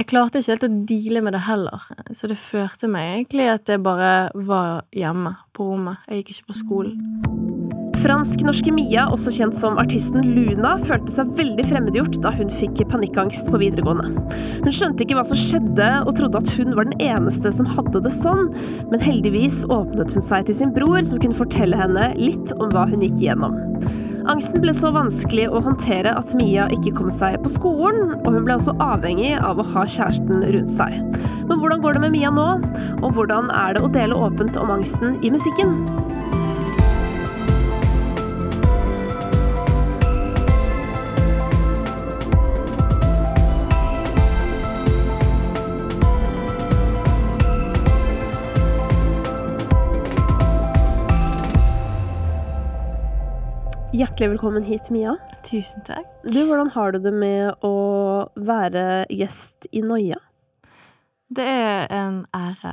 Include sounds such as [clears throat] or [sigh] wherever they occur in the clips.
jeg klarte ikke helt å deale med det heller, så det førte meg egentlig at jeg bare var hjemme på rommet. Jeg gikk ikke på skolen. Fransk-norske Mia, også kjent som artisten Luna, følte seg veldig fremmedgjort da hun fikk panikkangst på videregående. Hun skjønte ikke hva som skjedde, og trodde at hun var den eneste som hadde det sånn, men heldigvis åpnet hun seg til sin bror, som kunne fortelle henne litt om hva hun gikk igjennom. Angsten ble så vanskelig å håndtere at Mia ikke kom seg på skolen, og hun ble også avhengig av å ha kjæresten rundt seg. Men hvordan går det med Mia nå, og hvordan er det å dele åpent om angsten i musikken? Hjertelig velkommen hit, Mia. Tusen takk. Du, hvordan har du det med å være gjest i Noia? Det er en ære.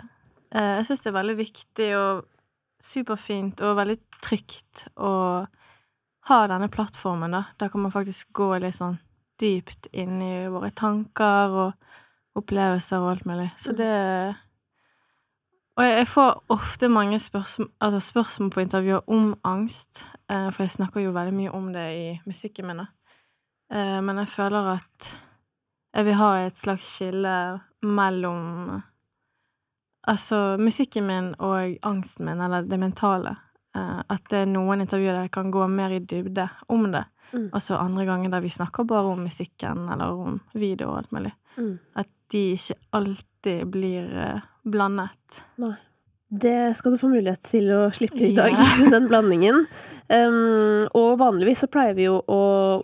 Eh, Jeg syns det er veldig viktig og superfint og veldig trygt å ha denne plattformen, da. Der kan man faktisk gå litt sånn dypt inn i våre tanker og opplevelser og alt mulig. Så det Og jeg får ofte mange spørsmål, altså spørsmål på intervjuer om angst, eh, for jeg snakker jo veldig mye om det i musikken min. Eh, Men jeg føler at jeg vil ha et slags skille mellom Altså musikken min og angsten min, eller det mentale. Eh, At det er noen intervjuer der jeg kan gå mer i dybde om det. Mm. Og så andre ganger der vi snakker bare om musikken eller om video og alt mulig. Mm. At de ikke alltid blir blandet. Nei. Det skal du få mulighet til å slippe i dag, yeah. [laughs] den blandingen. Um, og vanligvis så pleier vi jo å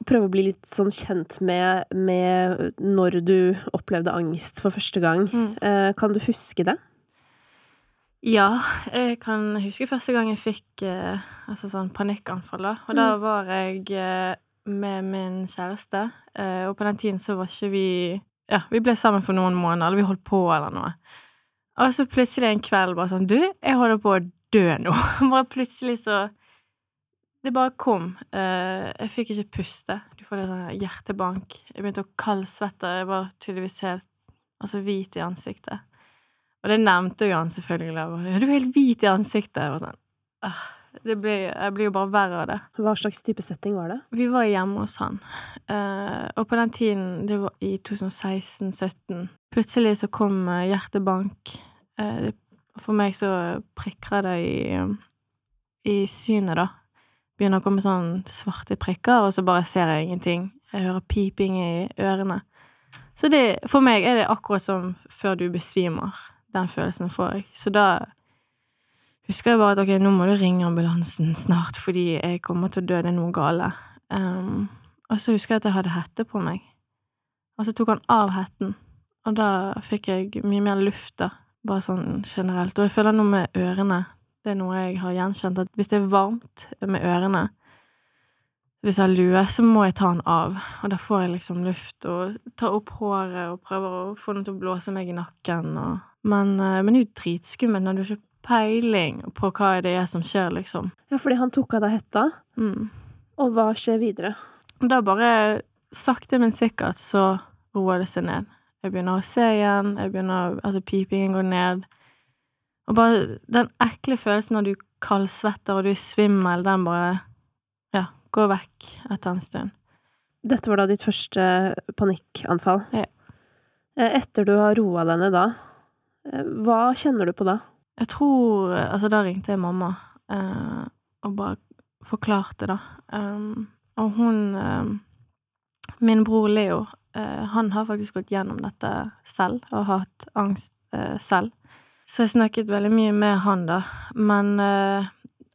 prøve å bli litt sånn kjent med, med når du opplevde angst for første gang. Mm. Uh, kan du huske det? Ja, jeg kan huske første gang jeg fikk uh, altså sånn panikkanfall, da. Og da var jeg uh, med min kjæreste, og på den tiden så var ikke vi Ja, vi ble sammen for noen måneder, eller vi holdt på, eller noe. Og så plutselig en kveld bare sånn Du, jeg holder på å dø nå. [laughs] Bare plutselig så Det bare kom. Eh, jeg fikk ikke puste. Du får litt sånn hjertebank. Jeg begynte å kaldsvette. Jeg var tydeligvis helt altså hvit i ansiktet. Og det nevnte jo han selvfølgelig. Du er helt hvit i ansiktet. Jeg var sånn, «Ah, det blir, jeg blir jo bare verre av det. Hva slags type setting var det? Vi var hjemme hos han, Uh, og på den tiden, det var i 2016-17, plutselig så kom eh, hjertebank. Uh, for meg så prikker det i, i synet, da. Begynner å komme sånn svarte prikker, og så bare ser jeg ingenting. Jeg hører piping i ørene. Så det, for meg er det akkurat som før du besvimer. Den følelsen får jeg. Så da husker jeg bare at ok, nå må du ringe ambulansen snart, fordi jeg kommer til å dø, det er noe gale. Um, og så husker jeg at jeg hadde hette på meg. Og så tok han av hetten, og da fikk jeg mye mer luft, da. Bare sånn generelt. Og jeg føler noe med ørene. Det er noe jeg har gjenkjent, at hvis det er varmt med ørene, hvis jeg har lue, så må jeg ta den av, og da får jeg liksom luft, og tar opp håret og prøver å få den til å blåse meg i nakken, og Men, eh, men det er jo dritskummelt når du ikke peiling på hva det er som skjer, liksom. Ja, fordi han tok av deg hetta, Mm. og hva skjer videre? Da bare sakte, men sikkert så roer det seg ned. Jeg begynner å se igjen, jeg begynner Altså, pipingen går ned. Og bare den ekle følelsen når du kaldsvetter og du er svimmel, den bare Ja, går vekk etter en stund. Dette var da ditt første panikkanfall. Ja. Eh, Etter du har roa deg ned da, eh, hva kjenner du på da? Jeg tror Altså, da ringte jeg mamma eh, og bare forklarte, da. Um, og hun eh, Min bror Leo, eh, han har faktisk gått gjennom dette selv, og har hatt angst eh, selv. Så jeg snakket veldig mye med han, da. Men eh,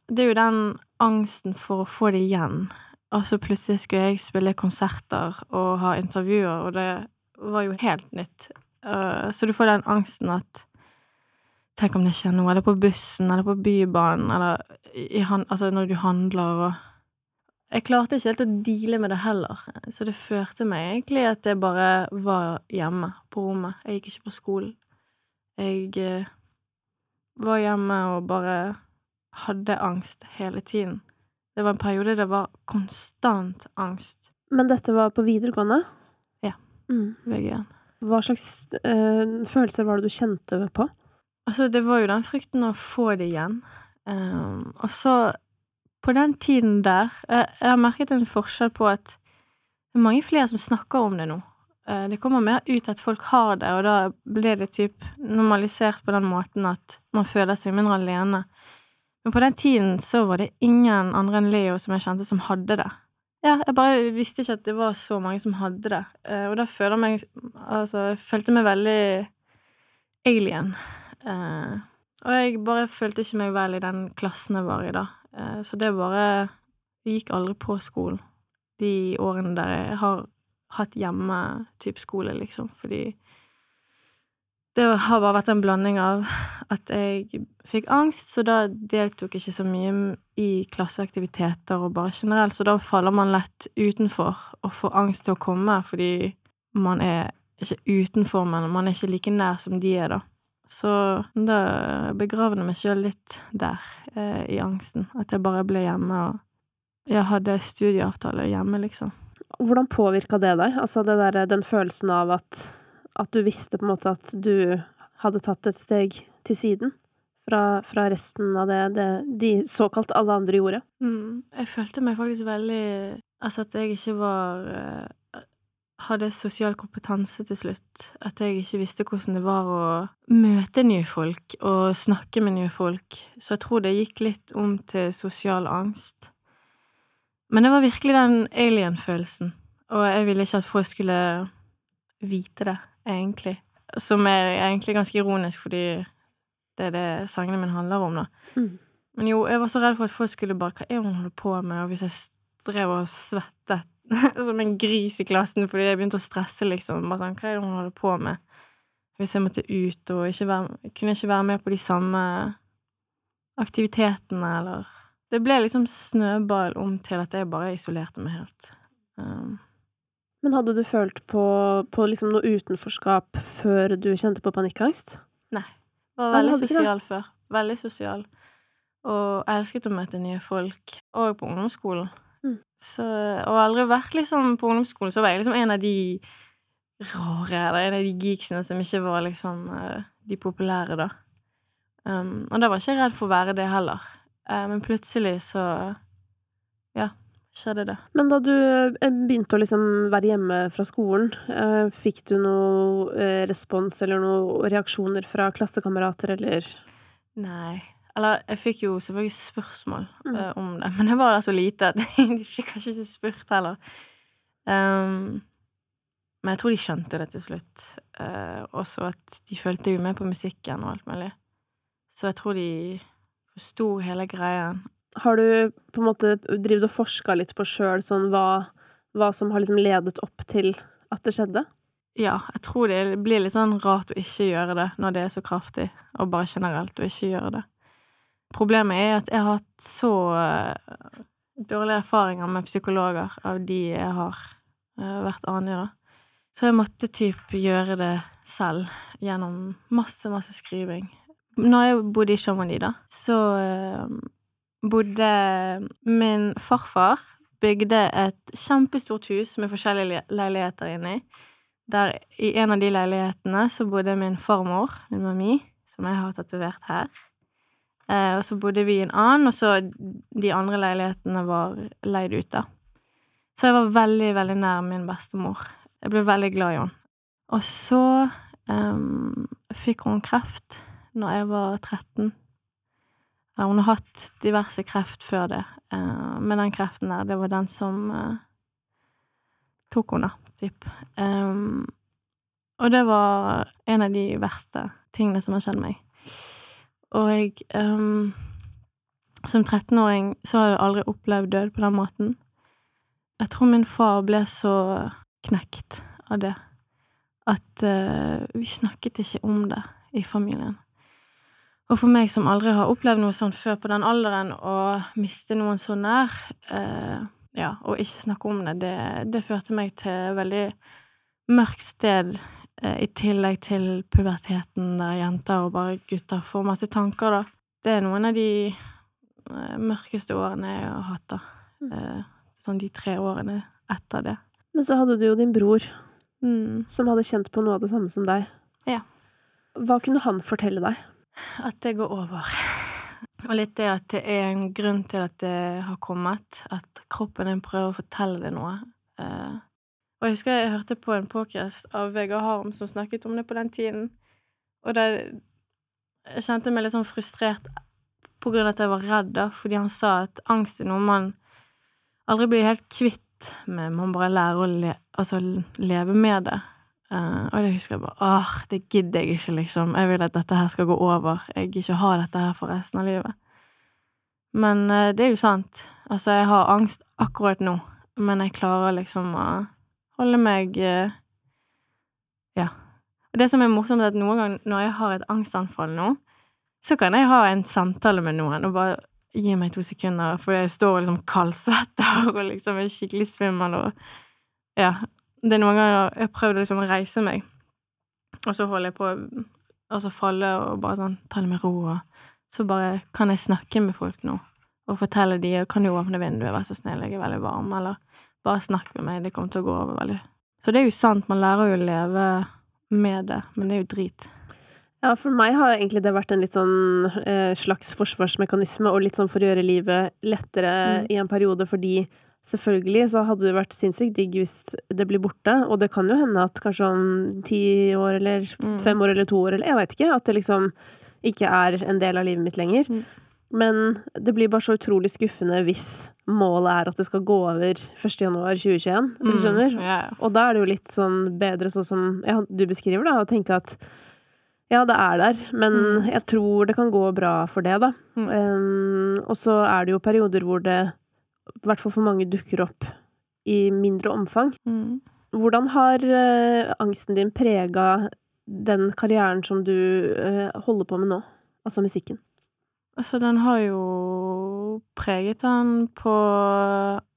det er jo den angsten for å få det igjen. Altså, plutselig skulle jeg spille konserter og ha intervjuer, og det var jo helt nytt. Så du får den angsten at Tenk om det skjer noe, eller på bussen, eller på Bybanen, eller i han, altså når du handler og Jeg klarte ikke helt å deale med det heller, så det førte meg egentlig at jeg bare var hjemme på rommet. Jeg gikk ikke på skolen. Jeg eh, var hjemme og bare hadde angst hele tiden. Det var en periode det var konstant angst. Men dette var på videregående? Ja. Mm. VG1. Hva slags øh, følelser var det du kjente på? Altså, det var jo den frykten å få det igjen. Um, og så, på den tiden der Jeg, jeg har merket en forskjell på at det er mange flere som snakker om det nå. Uh, det kommer mer ut at folk har det, og da ble det typ normalisert på den måten at man føler seg mindre alene. Men på den tiden så var det ingen andre enn Leo som jeg kjente, som hadde det. Ja, jeg bare visste ikke at det var så mange som hadde det, Uh, og da føler jeg meg Altså, jeg følte meg veldig alien. Eh, og jeg bare følte ikke meg vel i den klassen jeg var i da. Så det bare Jeg gikk aldri på skolen de årene der jeg har hatt hjemme-type skole, liksom, fordi det har bare vært en blanding av at jeg fikk angst, så da deltok jeg ikke så mye i klasseaktiviteter og bare generelt, så da faller man lett utenfor og får angst til å komme fordi man er ikke utenfor, men man er ikke like nær som de er, da. Så da begravde jeg meg sjøl litt der, eh, i angsten, at jeg bare ble hjemme og jeg hadde studieavtale hjemme, liksom. Hvordan påvirka det deg? Altså det der, den følelsen av at, at du visste på en måte at du hadde tatt et steg til siden fra, fra resten av det, det, de såkalt alle andre gjorde? Mm. Jeg følte meg faktisk veldig Altså at jeg ikke var uh, Hadde sosial kompetanse til slutt. At jeg ikke visste hvordan det var å møte nye folk og snakke med nye folk. Så jeg tror det gikk litt om til sosial angst. Men det var virkelig den alien-følelsen, og jeg ville ikke at folk skulle vite det, egentlig. Som er egentlig ganske ironisk, fordi det er det sangene mine handler om, da. Mm. Men jo, jeg var så redd for at folk skulle bare Hva er hun holder på med? Og hvis jeg drev og svettet [laughs] som en gris i klassen fordi jeg begynte å stresse, liksom Bare sånn Hva er det hun holder på med? Hvis jeg måtte ut og ikke være, kunne ikke være med på de samme aktivitetene, eller det ble liksom snøball om til at jeg bare isolerte meg helt. Um. Men hadde du følt på, på liksom noe utenforskap før du kjente på panikkangst? Nei. Jeg var veldig sosial før. Veldig sosial. Og elsket å møte nye folk. Og på ungdomsskolen. Så, og aldri vært liksom på ungdomsskolen, så var jeg liksom en av de rare, eller en av de geeksene som ikke var liksom eh, de populære, da. Um, og da var jeg ikke redd for å være det heller. Uh, men plutselig så Ja, skjedde det. Men da du eh, begynte å liksom være hjemme fra skolen, uh, fikk du noe respons eller noen reaksjoner fra klassekamerater, eller? Nei. Eller jeg fikk jo selvfølgelig spørsmål mm. om det, [laughs] men det var da så lite at [laughs] de fikk kanskje ikke spurt heller. Um, men jeg tror de skjønte det til slutt. Uh, også at de fulgte jo med på musikken og alt mulig. Så jeg tror de forsto hele greia. Har du på en måte drevet og forska litt på sjøl sånn hva, hva, som har liksom ledet opp til at det skjedde? Ja, jeg tror det blir litt sånn rart å ikke gjøre det når det er så kraftig, og bare generelt å ikke gjøre det. Problemet er at jeg har hatt så uh, dårlige erfaringer med psykologer av de jeg har uh, vært anig da. Så jeg måtte typ gjøre det selv gjennom masse, masse skriving. Når jeg bodde i Chamonix, da, så uh, bodde min farfar Bygde et kjempestort hus med forskjellige leiligheter inni. Der i en av de leilighetene så bodde min farmor, min mami, som jeg har tatovert her. Uh, og så bodde vi i en annen, og så de andre leilighetene var leid ut, da. Så jeg var veldig, veldig nær min bestemor. Jeg ble veldig glad i henne. Og så um, fikk hun kreft når jeg var 13. Hun har hatt diverse kreft før det, uh, men den kreften der, det var den som uh, tok henne, typ. Um, og det var en av de verste tingene som har skjedd meg. Og jeg um, Som 13-åring så hadde jeg aldri opplevd død på den måten. Jeg tror min far ble så knekt av det at uh, vi snakket ikke om det i familien. Og for meg som aldri har opplevd noe sånt før på den alderen, å miste noen så nær, uh, ja, og ikke snakke om det, det, det førte meg til et veldig mørkt sted, i tillegg til puberteten, der jenter og bare gutter får masse tanker, da. Det er noen av de eh, mørkeste årene jeg har hatt, da. Mm. Eh, sånn de tre årene etter det. Men så hadde du jo din bror, Mm. som hadde kjent på noe av det samme som deg. Ja. Hva kunne han fortelle deg? At det går over. Og litt det at det er en grunn til at det har kommet. At kroppen din prøver å fortelle deg noe. Og jeg husker jeg hørte på en podcast av Vegard Harm som snakket om det på den tiden. Og da jeg kjente meg litt sånn frustrert på grunn av at jeg var redd, da, fordi han sa at angst er noe man aldri blir helt kvitt, med, man bare lærer å le, altså, leve med det. Uh, og det husker jeg bare Åh, det gidder jeg ikke, liksom. Jeg vil at dette her skal gå over. Jeg vil ikke ha dette her for resten av livet. Men uh, det er jo sant. Altså, jeg har angst akkurat nå, men jeg klarer liksom å holde meg eh, Ja. Og det som er morsomt, er at noen ganger når jeg har et angstanfall nå, så kan jeg ha en samtale med noen og bare gi meg to sekunder, for jeg står og liksom kaldsvetter og liksom er skikkelig svimmel og Ja. Det er noen ganger jeg har prøvd liksom å reise meg, og så holder jeg på å altså falle og bare sånn ta det med ro, og så bare kan jeg snakke med folk nå og fortelle de kan du åpne vinduet, vær så snill, jeg er veldig varm, eller bare snakk med meg, det kommer til å gå over veldig Så det er jo sant, man lærer jo å leve med det, men det er jo drit. Ja, for meg har egentlig det vært en litt sånn eh, slags forsvarsmekanisme, og litt sånn for å gjøre livet lettere Mm. i en periode, fordi selvfølgelig så hadde det vært sinnssykt digg hvis det blir borte, og det kan jo hende at kanskje om ti år eller Mm. fem år eller to år, eller jeg veit ikke, at det liksom ikke er en del av livet mitt lenger. Mm. Men det blir bare så utrolig skuffende hvis målet er at det skal gå over 1. januar 2021, hvis du skjønner? Mm, ja. Og da er det jo litt sånn bedre sånn som ja, du beskriver, da, å tenke at ja, det er der, men Mm. jeg tror det kan gå bra for det, da. Mm. Um, og så er det jo perioder hvor det, i hvert fall for mange, dukker opp i mindre omfang. Mm. Hvordan har uh, angsten din prega den karrieren som du uh, holder på med nå, altså musikken? Altså, den har jo preget han på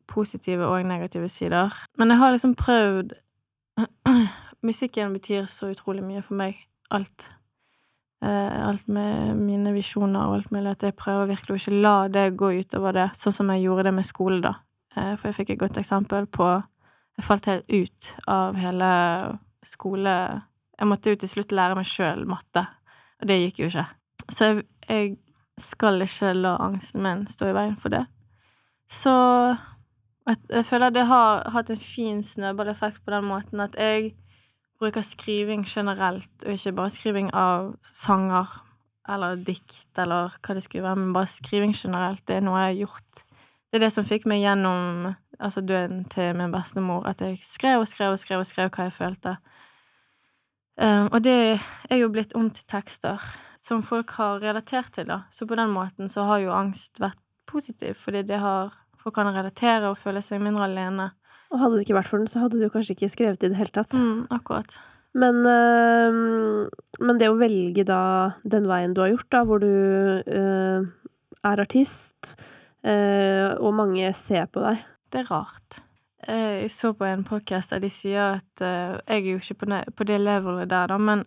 positive og negative sider. Men jeg har liksom prøvd [clears throat] Musikken betyr så utrolig mye for meg. Alt. Eh, alt med mine visjoner og alt mulig. At jeg prøver virkelig å ikke la det gå utover det, sånn som jeg gjorde det med skole, da. Eh, for jeg fikk et godt eksempel på Jeg falt helt ut av hele skole... Jeg måtte jo til slutt lære meg sjøl matte, og det gikk jo ikke. Så jeg, jeg skal ikke la angsten min stå i veien for det. Så jeg, jeg føler det har hatt en fin snøballeffekt på den måten at jeg bruker skriving generelt, og ikke bare skriving av sanger eller dikt eller hva det skulle være, men bare skriving generelt. Det er noe jeg har gjort. Det er det som fikk meg gjennom altså døden til min bestemor, at jeg skrev og skrev og skrev og skrev hva jeg følte. Um, og det er jo blitt om til tekster som folk har relatert til, da. Så på den måten så har jo angst vært positiv, fordi det har Folk kan relatere og føle seg mindre alene. Og hadde det ikke vært for den, så hadde du kanskje ikke skrevet i det hele tatt. Mm, akkurat. Men, øh, men det å velge da den veien du har gjort, da, hvor du øh, er artist, øh, og mange ser på deg Det er rart. Jeg så på en podcast der de sier at jeg er jo ikke på det, på det levelet der, da, men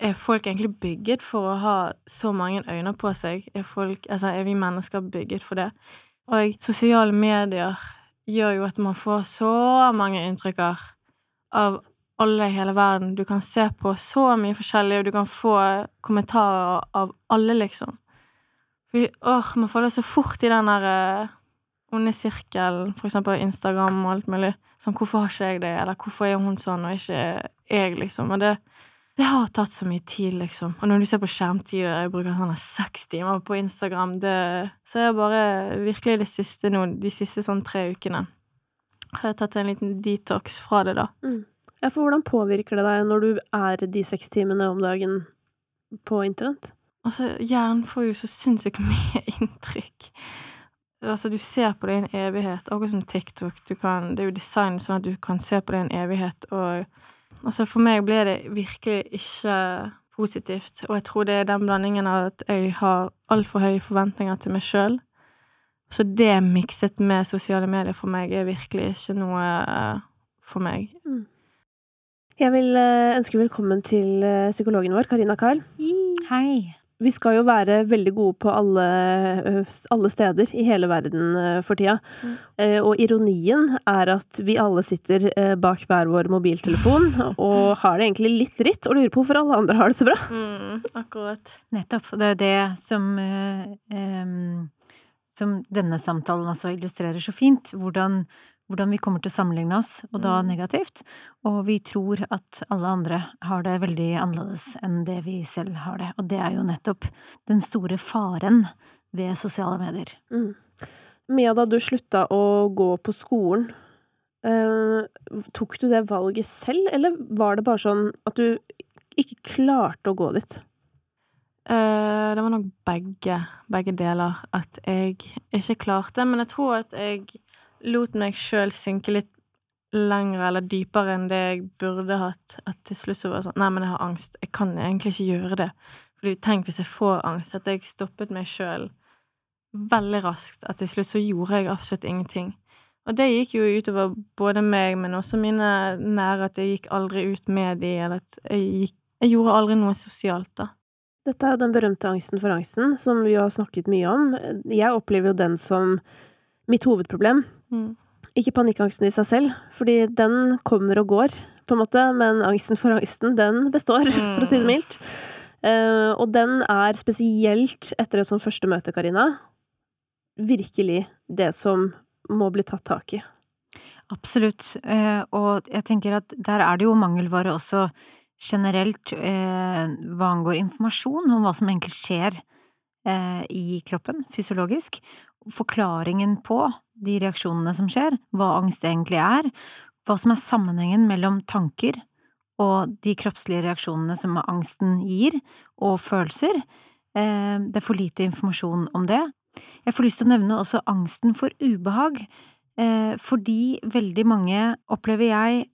er folk egentlig bygget for å ha så mange øyne på seg? Er, folk, altså, er vi mennesker bygget for det? Og sosiale medier gjør jo at man får så mange inntrykker av alle i hele verden. Du kan se på så mye forskjellig, og du kan få kommentarer av alle, liksom. For, åh, man faller så fort i den der eh, onde sirkelen, for eksempel Instagram og alt mulig. Sånn, hvorfor har ikke jeg det, eller hvorfor er hun sånn, og ikke jeg, liksom. Og det, det har tatt så mye tid, liksom. Og når du ser på skjermtid, og jeg bruker sånn seks timer på Instagram, det Så jeg bare virkelig det siste nå, de siste sånn tre ukene, har jeg tatt en liten detox fra det, da. Ja, for hvordan påvirker det deg når du er de seks timene om dagen på internett? Altså, hjernen får jo så sinnssykt [laughs] mye inntrykk. Altså, du ser på det i en evighet, akkurat som TikTok. Du kan, det er jo designet sånn at du kan se på det i en evighet, og altså, for meg ble det virkelig ikke positivt, og jeg tror det er den blandingen av at jeg har altfor høye forventninger til meg sjøl. Så det mikset med sosiale medier for meg er virkelig ikke noe eh, for meg. Jeg vil øh, ønske velkommen til øh, psykologen vår, Karina Karl. Hei. Vi skal jo være veldig gode på alle, alle steder i hele verden for tida. Mm. Og ironien er at vi alle sitter bak hver vår mobiltelefon [laughs] og har det egentlig litt dritt, og lurer på hvorfor alle andre har det så bra. Mm, akkurat. Nettopp. Det er jo det som som denne samtalen også illustrerer så fint. Hvordan hvordan vi kommer til å sammenligne oss, og da mm. negativt. Og vi tror at alle andre har det veldig annerledes enn det vi selv har det. Og det er jo nettopp den store faren ved sosiale medier. Mm. Mia, da du slutta å gå på skolen, eh, tok du det valget selv, eller var det bare sånn at du ikke klarte å gå dit? Eh, det var nok begge, begge deler. At jeg ikke klarte, men jeg tror at jeg lot meg sjøl synke litt lengre eller dypere enn det jeg burde hatt. At til slutt så var det sånn Nei, men jeg har angst. Jeg kan egentlig ikke gjøre det. Fordi tenk hvis jeg får angst. At jeg stoppet meg sjøl veldig raskt. At til slutt så gjorde jeg absolutt ingenting. Og det gikk jo utover både meg, men også mine nære, at jeg gikk aldri ut med de, eller at jeg gikk Jeg gjorde aldri noe sosialt, da. Dette er jo den berømte angsten for angsten, som vi har snakket mye om. Jeg opplever jo den som mitt hovedproblem. Mm. Ikke panikkangsten i seg selv, fordi den kommer og går, på en måte, men angsten for angsten, den består, [laughs] for å si det mm. mildt. Uh, og den er spesielt etter et sånt første møte, Karina, virkelig det som må bli tatt tak i. Absolutt, uh, og jeg tenker at der er det jo mangelvare også generelt uh, hva angår informasjon om hva som egentlig skjer i kroppen, fysiologisk forklaringen på de reaksjonene som skjer, hva angst egentlig er, hva som er sammenhengen mellom tanker og de kroppslige reaksjonene som angsten gir, og følelser. Eh, det er for lite informasjon om det. Jeg får lyst til å nevne også angsten for ubehag, eh, fordi veldig mange, opplever jeg,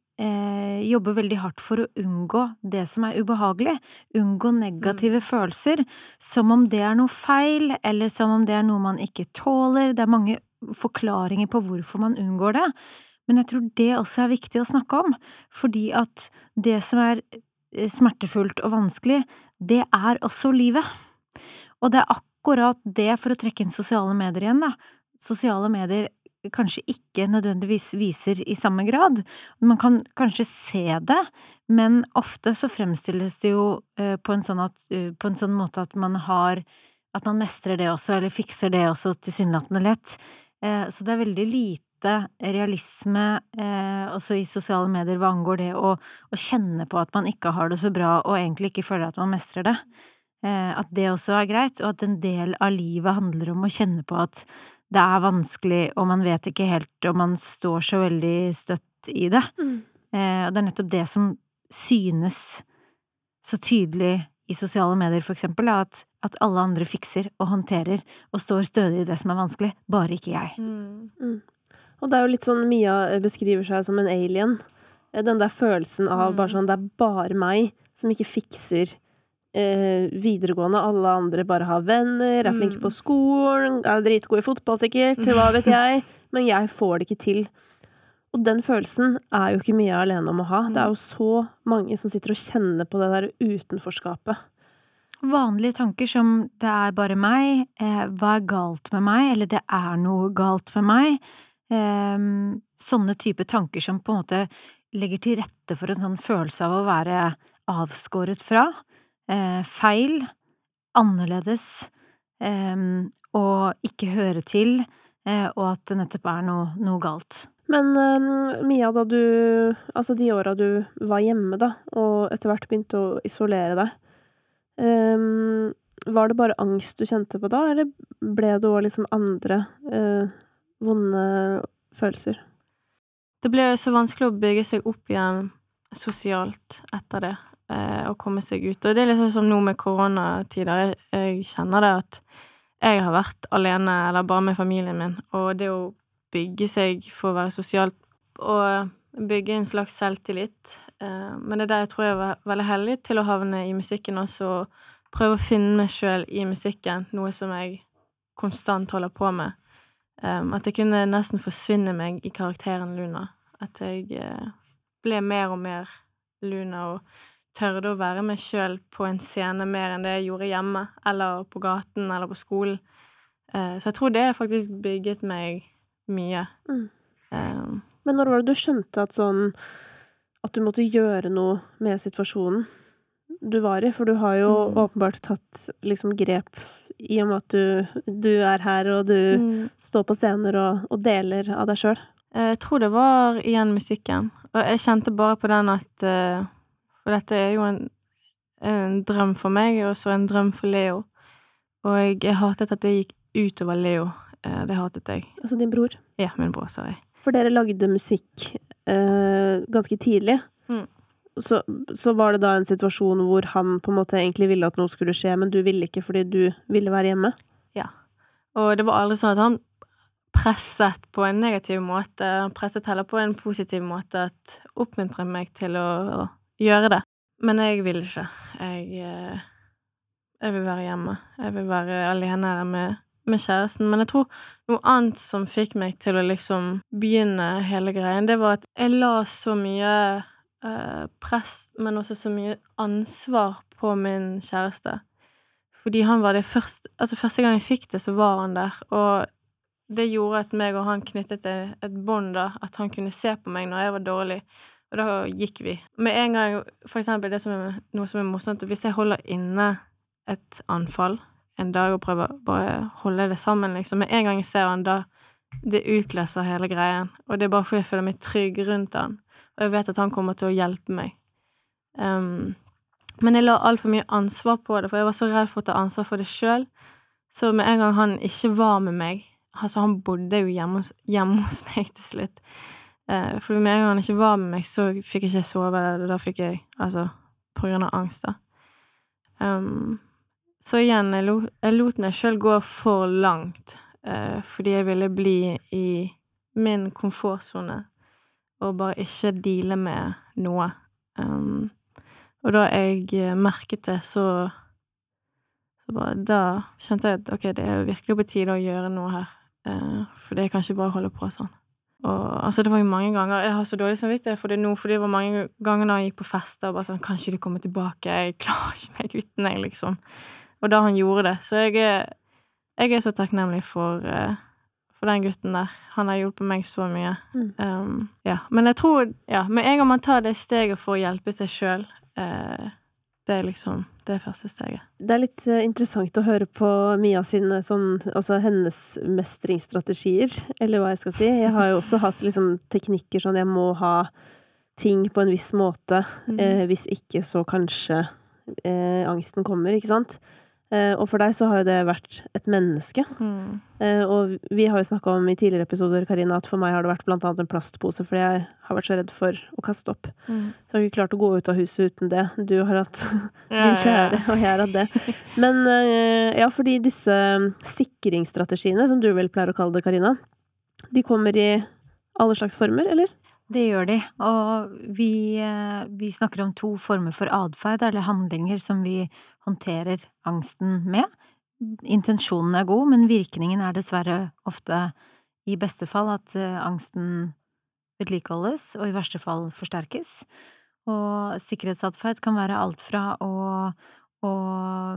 jobber veldig hardt for å unngå det som er ubehagelig. Unngå negative mm. følelser. Som om det er noe feil, eller som om det er noe man ikke tåler. Det er mange forklaringer på hvorfor man unngår det. Men jeg tror det også er viktig å snakke om, fordi at det som er eh, smertefullt og vanskelig, det er også livet. Og det er akkurat det, for å trekke inn sosiale medier igjen, da. Sosiale medier kanskje ikke nødvendigvis viser i samme grad. Man kan kanskje se det, men ofte så fremstilles det jo eh, på en sånn, at, eh, på en sånn måte at man har At man mestrer det også, eller fikser det også tilsynelatende lett. Eh, så det er veldig lite realisme også i sosiale medier hva angår det å, å kjenne på at man ikke har det så bra, og egentlig ikke føler at man mestrer det. At det også er greit, og at en del av livet handler om å kjenne på at det er vanskelig, og man vet ikke helt, og man står så veldig støtt i det. Mm. Eh, og det er nettopp det som synes så tydelig i sosiale medier, for eksempel, at, at alle andre fikser og håndterer og står stødig i det som er vanskelig, bare ikke jeg. Mm. Mm. Og det er jo litt sånn Mia beskriver seg som en alien. Den der følelsen av bare mm. sånn, det er bare meg som ikke fikser eh, videregående, alle andre bare har venner, er flinke på mm. skolen, er dritgode i fotball sikkert, hva vet [laughs] jeg, men jeg får det ikke til. Og den følelsen er jo ikke mye alene om å ha. Det er jo så mange som sitter og kjenner på det der utenforskapet. Vanlige tanker som 'det er bare meg', eh, 'hva er galt med meg', eller 'det er noe galt med meg', eh, sånne type tanker som på en måte legger til rette for en sånn følelse av å være avskåret fra feil, annerledes, eh, og ikke høre til, eh, og at det nettopp er noe, noe galt. Men um, Mia, da du Altså de åra du var hjemme, da, og etter hvert begynte å isolere deg, um, var det bare angst du kjente på da, eller ble det òg liksom andre uh, vonde følelser? Det ble så vanskelig å bygge seg opp igjen sosialt etter det eh, å komme seg ut. Og det er liksom som nå med koronatider. Jeg, jeg, kjenner det at jeg har vært alene, eller bare med familien min, og det å bygge seg for å være sosialt og bygge en slags selvtillit eh, Men det er der jeg tror jeg var veldig heldig til å havne i musikken også, og prøve å finne meg sjøl i musikken, noe som jeg konstant holder på med. Um, at jeg kunne nesten forsvinne meg i karakteren Luna. At jeg ble mer og mer Luna og tørde å være meg sjøl på en scene mer enn det jeg gjorde hjemme, eller på gaten, eller på skolen. Eh, så jeg tror det faktisk bygget meg mye. Mm. Um, Men når var det du skjønte at sånn At du måtte gjøre noe med situasjonen du var i? For du har jo Mm. åpenbart tatt liksom grep i og med at du, du er her, og du mm. står på scener og, og deler av deg sjøl. Jeg tror det var igjen musikken. Og jeg kjente bare på den at eh, For dette er jo en, en drøm for meg, og så en drøm for Leo. Og jeg, hatet at det gikk utover Leo. Eh, det hatet jeg. Altså din bror. Ja, min bror, sorry. For dere lagde musikk eh, ganske tidlig. Mm. Så, så var det da en situasjon hvor han på en måte egentlig ville at noe skulle skje, men du ville ikke fordi du ville være hjemme? Ja. Og det var aldri sånn at han presset på en negativ måte. Han presset heller på en positiv måte, at oppmuntret meg til å gjøre det. Men jeg vil ikke. Jeg, eh, jeg vil være hjemme. Jeg vil være alene her med, med kjæresten. Men jeg tror noe annet som fikk meg til å liksom begynne hele greien, det var at jeg la så mye eh, press, men også så mye ansvar på min kjæreste. Fordi han var det først Altså, første gang jeg fikk det, så var han der. Og det gjorde at meg og han knyttet et, et bånd, da. At han kunne se på meg når jeg var dårlig. Og da gikk vi. Med en gang, for eksempel, det som er, noe som er morsomt, hvis jeg holder inne et anfall en dag og prøver bare holde det sammen, liksom Med en gang jeg ser han, da Det utløser hele greien. Og det er bare fordi jeg føler meg trygg rundt han. Og jeg vet at han kommer til å hjelpe meg. Um, men jeg la altfor mye ansvar på det, for jeg var så redd for å ta ansvar for det sjøl. Så med en gang han ikke var med meg Altså, han bodde jo hjemme hos, hjemme hos meg til slutt. Eh, for med en gang han ikke var med meg, så fikk jeg ikke sove. Da fikk jeg Altså, på grunn av angst, da. Um, så igjen, jeg, lo, jeg lot meg sjøl gå for langt, eh, fordi jeg ville bli i min komfortsone og bare ikke deale med noe. Um, og da jeg eh, merket det, så så bare Da kjente jeg at ok, det er jo virkelig på tide å gjøre noe her. Eh, for det kan ikke bare holde på sånn. Og altså, det var jo mange ganger Jeg har så dårlig samvittighet for det nå, for det var mange ganger da jeg gikk på fester og bare sånn Kan ikke du komme tilbake? Jeg klarer ikke meg uten deg, liksom. Og da han gjorde det. Så jeg er, jeg er så takknemlig for, eh, for den gutten der. Han har hjulpet meg så mye. Mm. Um, ja. Men jeg tror, ja, med en gang man tar det steget for å hjelpe seg sjøl, eh, det er liksom det første steget. Det er litt eh, interessant å høre på Mia sine sånn Altså hennes mestringsstrategier, eller hva jeg skal si. Jeg har jo også hatt liksom teknikker sånn jeg må ha ting på en viss måte. Mm. Eh, hvis ikke, så kanskje eh, angsten kommer, ikke sant? Eh, og for deg så har jo det vært et menneske. Mm. Eh, og vi har jo snakka om i tidligere episoder, Karina, at for meg har det vært blant annet en plastpose, fordi jeg har vært så redd for å kaste opp. Mm. Så jeg har ikke klart å gå ut av huset uten det. Du har hatt [laughs] din kjære, og jeg har hatt det. Men eh, ja, fordi disse sikringsstrategiene, som du vel pleier å kalle det, Karina, de kommer i alle slags former, eller? Det gjør de, og vi, eh, vi snakker om to former for atferd, eller handlinger, som vi håndterer angsten med. Intensjonen er god, men virkningen er dessverre ofte, i beste fall, at eh, angsten vedlikeholdes, og i verste fall forsterkes. Og sikkerhetsatferd kan være alt fra å, å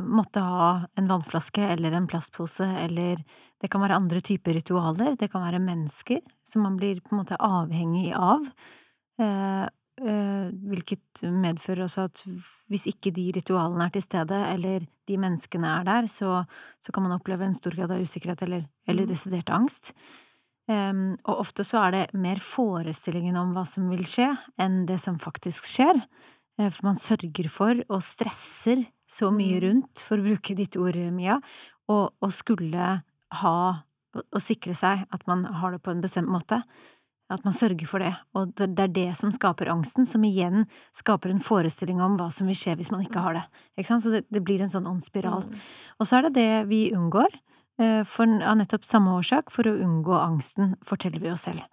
måtte ha en vannflaske eller en plastpose, eller det kan være andre typer ritualer, det kan være mennesker som man blir på en måte avhengig av. Eh, eh, hvilket medfører også at hvis ikke de ritualene er til stede, eller de menneskene er der, så, så kan man oppleve en stor grad av usikkerhet eller, eller Mm. desidert angst. Um, og ofte så er det mer forestillingen om hva som vil skje, enn det som faktisk skjer. Eh, For man sørger for og stresser så mye Mm. rundt, for å bruke ditt ord, Mia, og, og skulle ha og, sikre seg at man har det på en bestemt måte. At man sørger for det. Og det, er det som skaper angsten, som igjen skaper en forestilling om hva som vil skje hvis man ikke har det. Ikke sant? Så det, det blir en sånn ond spiral. Mm. Og så er det det vi unngår, eh, for, av nettopp samme årsak, for å unngå angsten, forteller vi oss selv.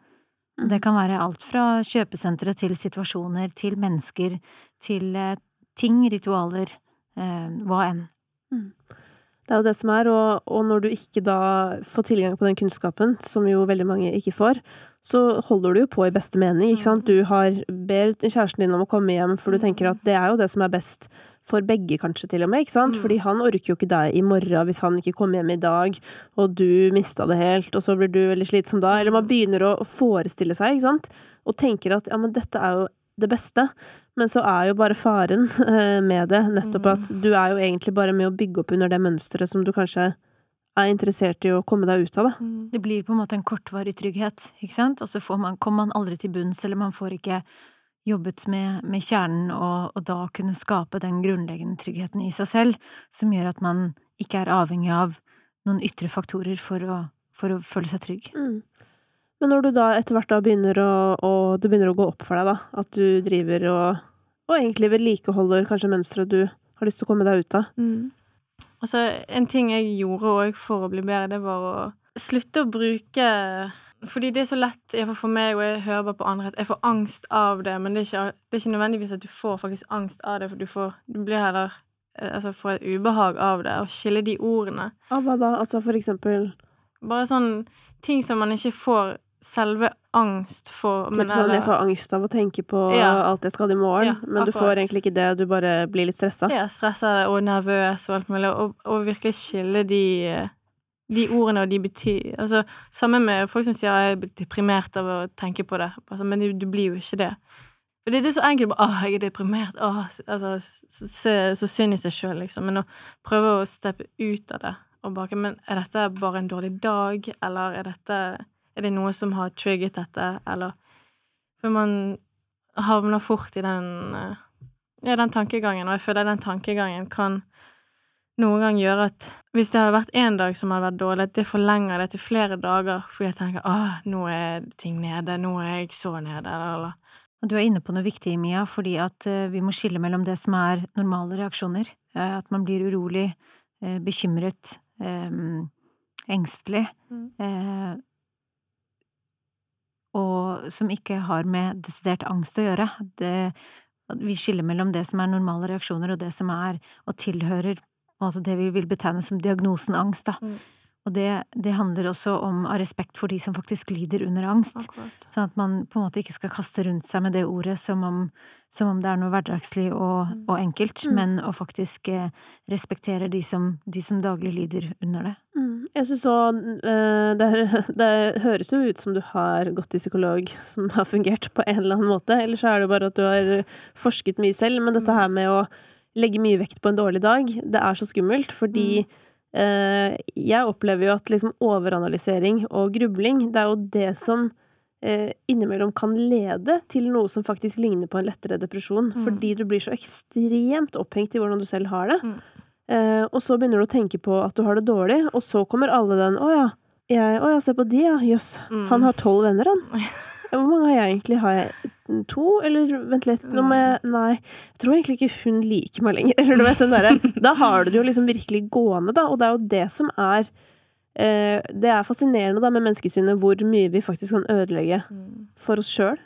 Det kan være alt fra kjøpesentre til situasjoner, til mennesker, til eh, ting, ritualer, hva enn. Det Det er jo det som er, og, og når du ikke da får tilgang på den kunnskapen, som jo veldig mange ikke får, så holder du jo på i beste mening, ikke sant. Du har ber kjæresten din om å komme hjem, for du tenker at det er jo det som er best for begge, kanskje, til og med, ikke sant. Mm. Fordi han orker jo ikke deg i morgen hvis han ikke kommer hjem i dag, og du mista det helt, og så blir du veldig slitsom da. Eller man begynner å forestille seg, ikke sant, og tenker at ja, men dette er jo det beste. Men så er jo bare faren eh, med det nettopp at du er jo egentlig bare med å bygge opp under det mønsteret som du kanskje er interessert i å komme deg ut av, da. Mm. Det blir på en måte en kortvarig trygghet, ikke sant, og så får man, kommer man aldri til bunns, eller man får ikke jobbet med, med kjernen, og, og da kunne skape den grunnleggende tryggheten i seg selv, som gjør at man ikke er avhengig av noen ytre faktorer for å, for å føle seg trygg. Mm. Men når du da etter hvert da begynner å, og det begynner å gå opp for deg, da, at du driver og, og egentlig vedlikeholder kanskje mønsteret du har lyst til å komme deg ut av Mm. Altså, en ting jeg gjorde òg for å bli bedre, det var å slutte å bruke Fordi det er så lett, for meg, og jeg hører bare på andre, at jeg får angst av det, men det er ikke, det er ikke nødvendigvis at du får faktisk angst av det, for du får Du blir heller eh, Altså får et ubehag av det, å skille de ordene. Av hva da? Altså for eksempel Bare sånn ting som man ikke får selve angst for, men sånn, jeg får angst av å tenke på Ja. alt jeg skal i morgen, Ja, men du får egentlig ikke det, du bare blir litt stressa. Ja, stressa og nervøs og alt mulig, og, og virkelig skille de de ordene og de betyr Altså, sammen med folk som sier jeg er deprimert av å tenke på det, altså, men du, du blir jo ikke det. For det er jo så enkelt bare 'Å, jeg er deprimert', åh, altså, så, så, så synd i seg sjøl, liksom. Men å prøve å steppe ut av det og bare Men er dette bare en dårlig dag, eller er dette Er det noe som har trigget dette, eller For man havner fort i den eh, ja, den tankegangen, og jeg føler den tankegangen kan noen gang gjøre at hvis det hadde vært én dag som hadde vært dårlig, at det forlenger det til flere dager, fordi jeg tenker åh, nå er ting nede, nå er jeg så nede, eller du er inne på noe viktig, Mia, fordi at eh, vi må skille mellom det som er normale reaksjoner, eh, at man blir urolig, bekymret, engstelig, Mm. Og som ikke har med desidert angst å gjøre. Det, vi skiller mellom det som er normale reaksjoner, og det som er og tilhører altså det vi vil betegne som diagnosen angst, da. Mm. Og det, det handler også om av respekt for de som faktisk lider under angst. akkurat. Sånn at man på en måte ikke skal kaste rundt seg med det ordet som om, som om det er noe hverdagslig og, Mm. og enkelt, Mm. men å faktisk eh, respektere de som, de som daglig lider under det. Mm. Jeg syns òg det, er- [laughs] det høres jo ut som du har gått til psykolog som har fungert på en eller annen måte, eller så er det bare at du har forsket mye selv, men dette her med å legge mye vekt på en dårlig dag, det er så skummelt, fordi eh, jeg opplever jo at liksom overanalysering og grubling, det er jo det som eh, innimellom kan lede til noe som faktisk ligner på en lettere depresjon, Mm. fordi du blir så ekstremt opphengt i hvordan du selv har det. Mm. Eh, og så begynner du å tenke på at du har det dårlig, og så kommer alle den 'Å ja, jeg, å ja se på de, ja. Jøss. Mm. Han har tolv venner, han. [laughs] Hvor mange har jeg egentlig? Har jeg to? Eller vent litt, nå må jeg Nei, jeg tror egentlig ikke hun liker meg lenger. [laughs] Eller du vet den derre Da har du det jo liksom virkelig gående, da, og det er jo det som er eh, Det er fascinerende da med menneskesinnet hvor mye vi faktisk kan ødelegge Mm. for oss sjøl.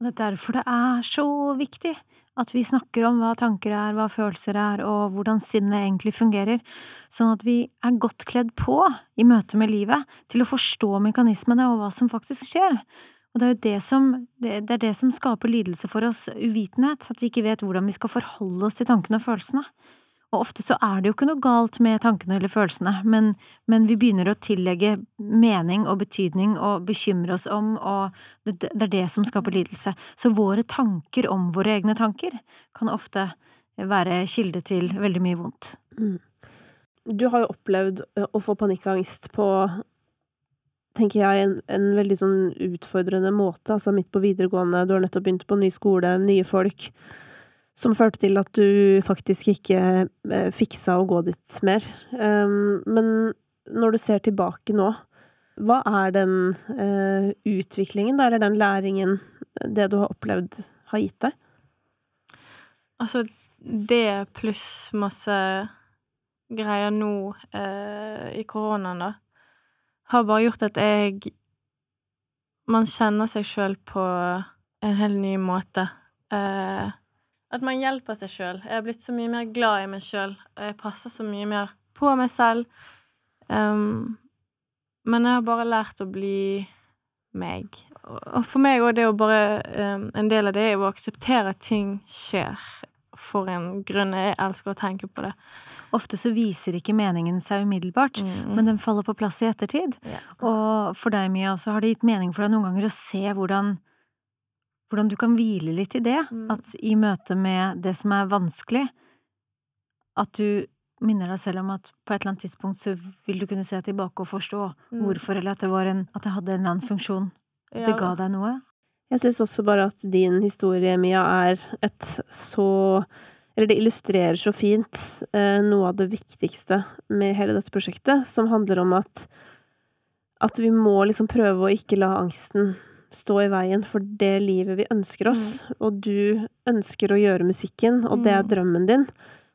Det er derfor det er så viktig at vi snakker om hva tanker er, hva følelser er, og hvordan sinnet egentlig fungerer, sånn at vi er godt kledd på i møte med livet til å forstå mekanismene og hva som faktisk skjer. Og det er jo det som, det, er det som skaper lidelse for oss, uvitenhet, at vi ikke vet hvordan vi skal forholde oss til tankene og følelsene. Og ofte så er det jo ikke noe galt med tankene eller følelsene, men, men vi begynner å tillegge mening og betydning og bekymre oss om, og det, det er det som skaper lidelse. Så våre tanker om våre egne tanker kan ofte være kilde til veldig mye vondt. Du har jo opplevd eh, å få panikkangst på tenker jeg, en, en veldig sånn utfordrende måte, altså midt på videregående, du har nettopp begynt på ny skole, nye folk, som førte til at du faktisk ikke eh, fiksa å gå dit mer. Um, men når du ser tilbake nå, hva er den eh, utviklingen, da, eller den læringen, det du har opplevd, har gitt deg? Altså, det pluss masse greier nå eh, i koronaen, da, har bare gjort at jeg Man kjenner seg sjøl på en helt ny måte. Eh, at man hjelper seg sjøl. Jeg er blitt så mye mer glad i meg sjøl. Jeg passer så mye mer på på meg selv. Um, men jeg har bare lært å bli meg. Og for meg òg det å bare um, En del av det er å akseptere at ting skjer for en grunn. Jeg elsker å tenke på det. Ofte så viser ikke meningen seg umiddelbart, Mm. men den faller på plass i ettertid. Ja. Og for deg, Mia, så har det gitt mening for deg noen ganger å se hvordan hvordan du kan hvile litt i det. Mm. At i møte med det som er vanskelig, at du minner deg selv om at på et eller annet tidspunkt så vil du kunne se tilbake og forstå Mm. hvorfor, eller at det var en At det hadde en eller annen funksjon. At det ga deg noe. Jeg syns også bare at din historie, Mia, er et så Eller det illustrerer så fint eh, noe av det viktigste med hele dette prosjektet, som handler om at at vi må liksom prøve å ikke la angsten stå i veien for det livet vi ønsker oss. Og du ønsker å gjøre musikken, og det er Mm. drømmen din.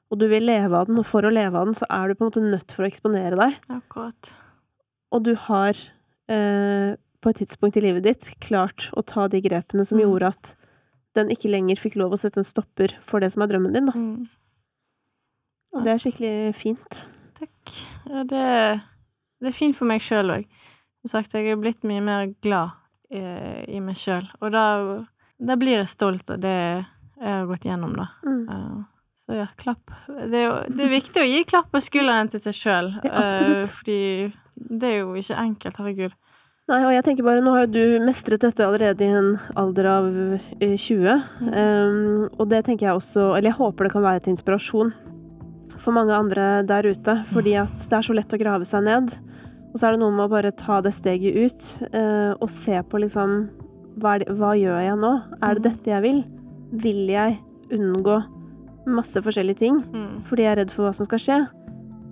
Og du vil leve av den, og for å leve av den så er du på en måte nødt for å eksponere deg. Akkurat. Og du har eh, på et tidspunkt i livet ditt klart å ta de grepene som Mm. gjorde at den ikke lenger fikk lov å sette en stopper for det som er drømmen din, da. Mm. Og det er skikkelig fint. Takk. Ja, det, det er fint for meg sjøl òg. Som sagt, jeg er blitt mye mer glad i, i meg sjøl, og da, da blir jeg stolt av det jeg har gått gjennom, da. Mm. Uh, så ja, klapp. Det er jo det er viktig å gi klapp på skulderen til seg sjøl, Ja, absolutt. fordi det er jo ikke enkelt, herregud. Nei, og jeg tenker bare, nå har jo du mestret dette allerede i en alder av eh, 20. Mm. Um, og det tenker jeg også Eller jeg håper det kan være til inspirasjon for mange andre der ute. Fordi at det er så lett å grave seg ned. Og så er det noe med å bare ta det steget ut uh, og se på liksom hva, det, hva gjør jeg nå? Er det Mm. dette jeg vil? Vil jeg unngå masse forskjellige ting Mm. fordi jeg er redd for hva som skal skje?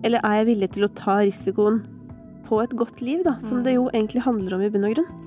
Eller er jeg villig til å ta risikoen på et godt liv, da? Som Mm. det jo egentlig handler om i bunn og grunn.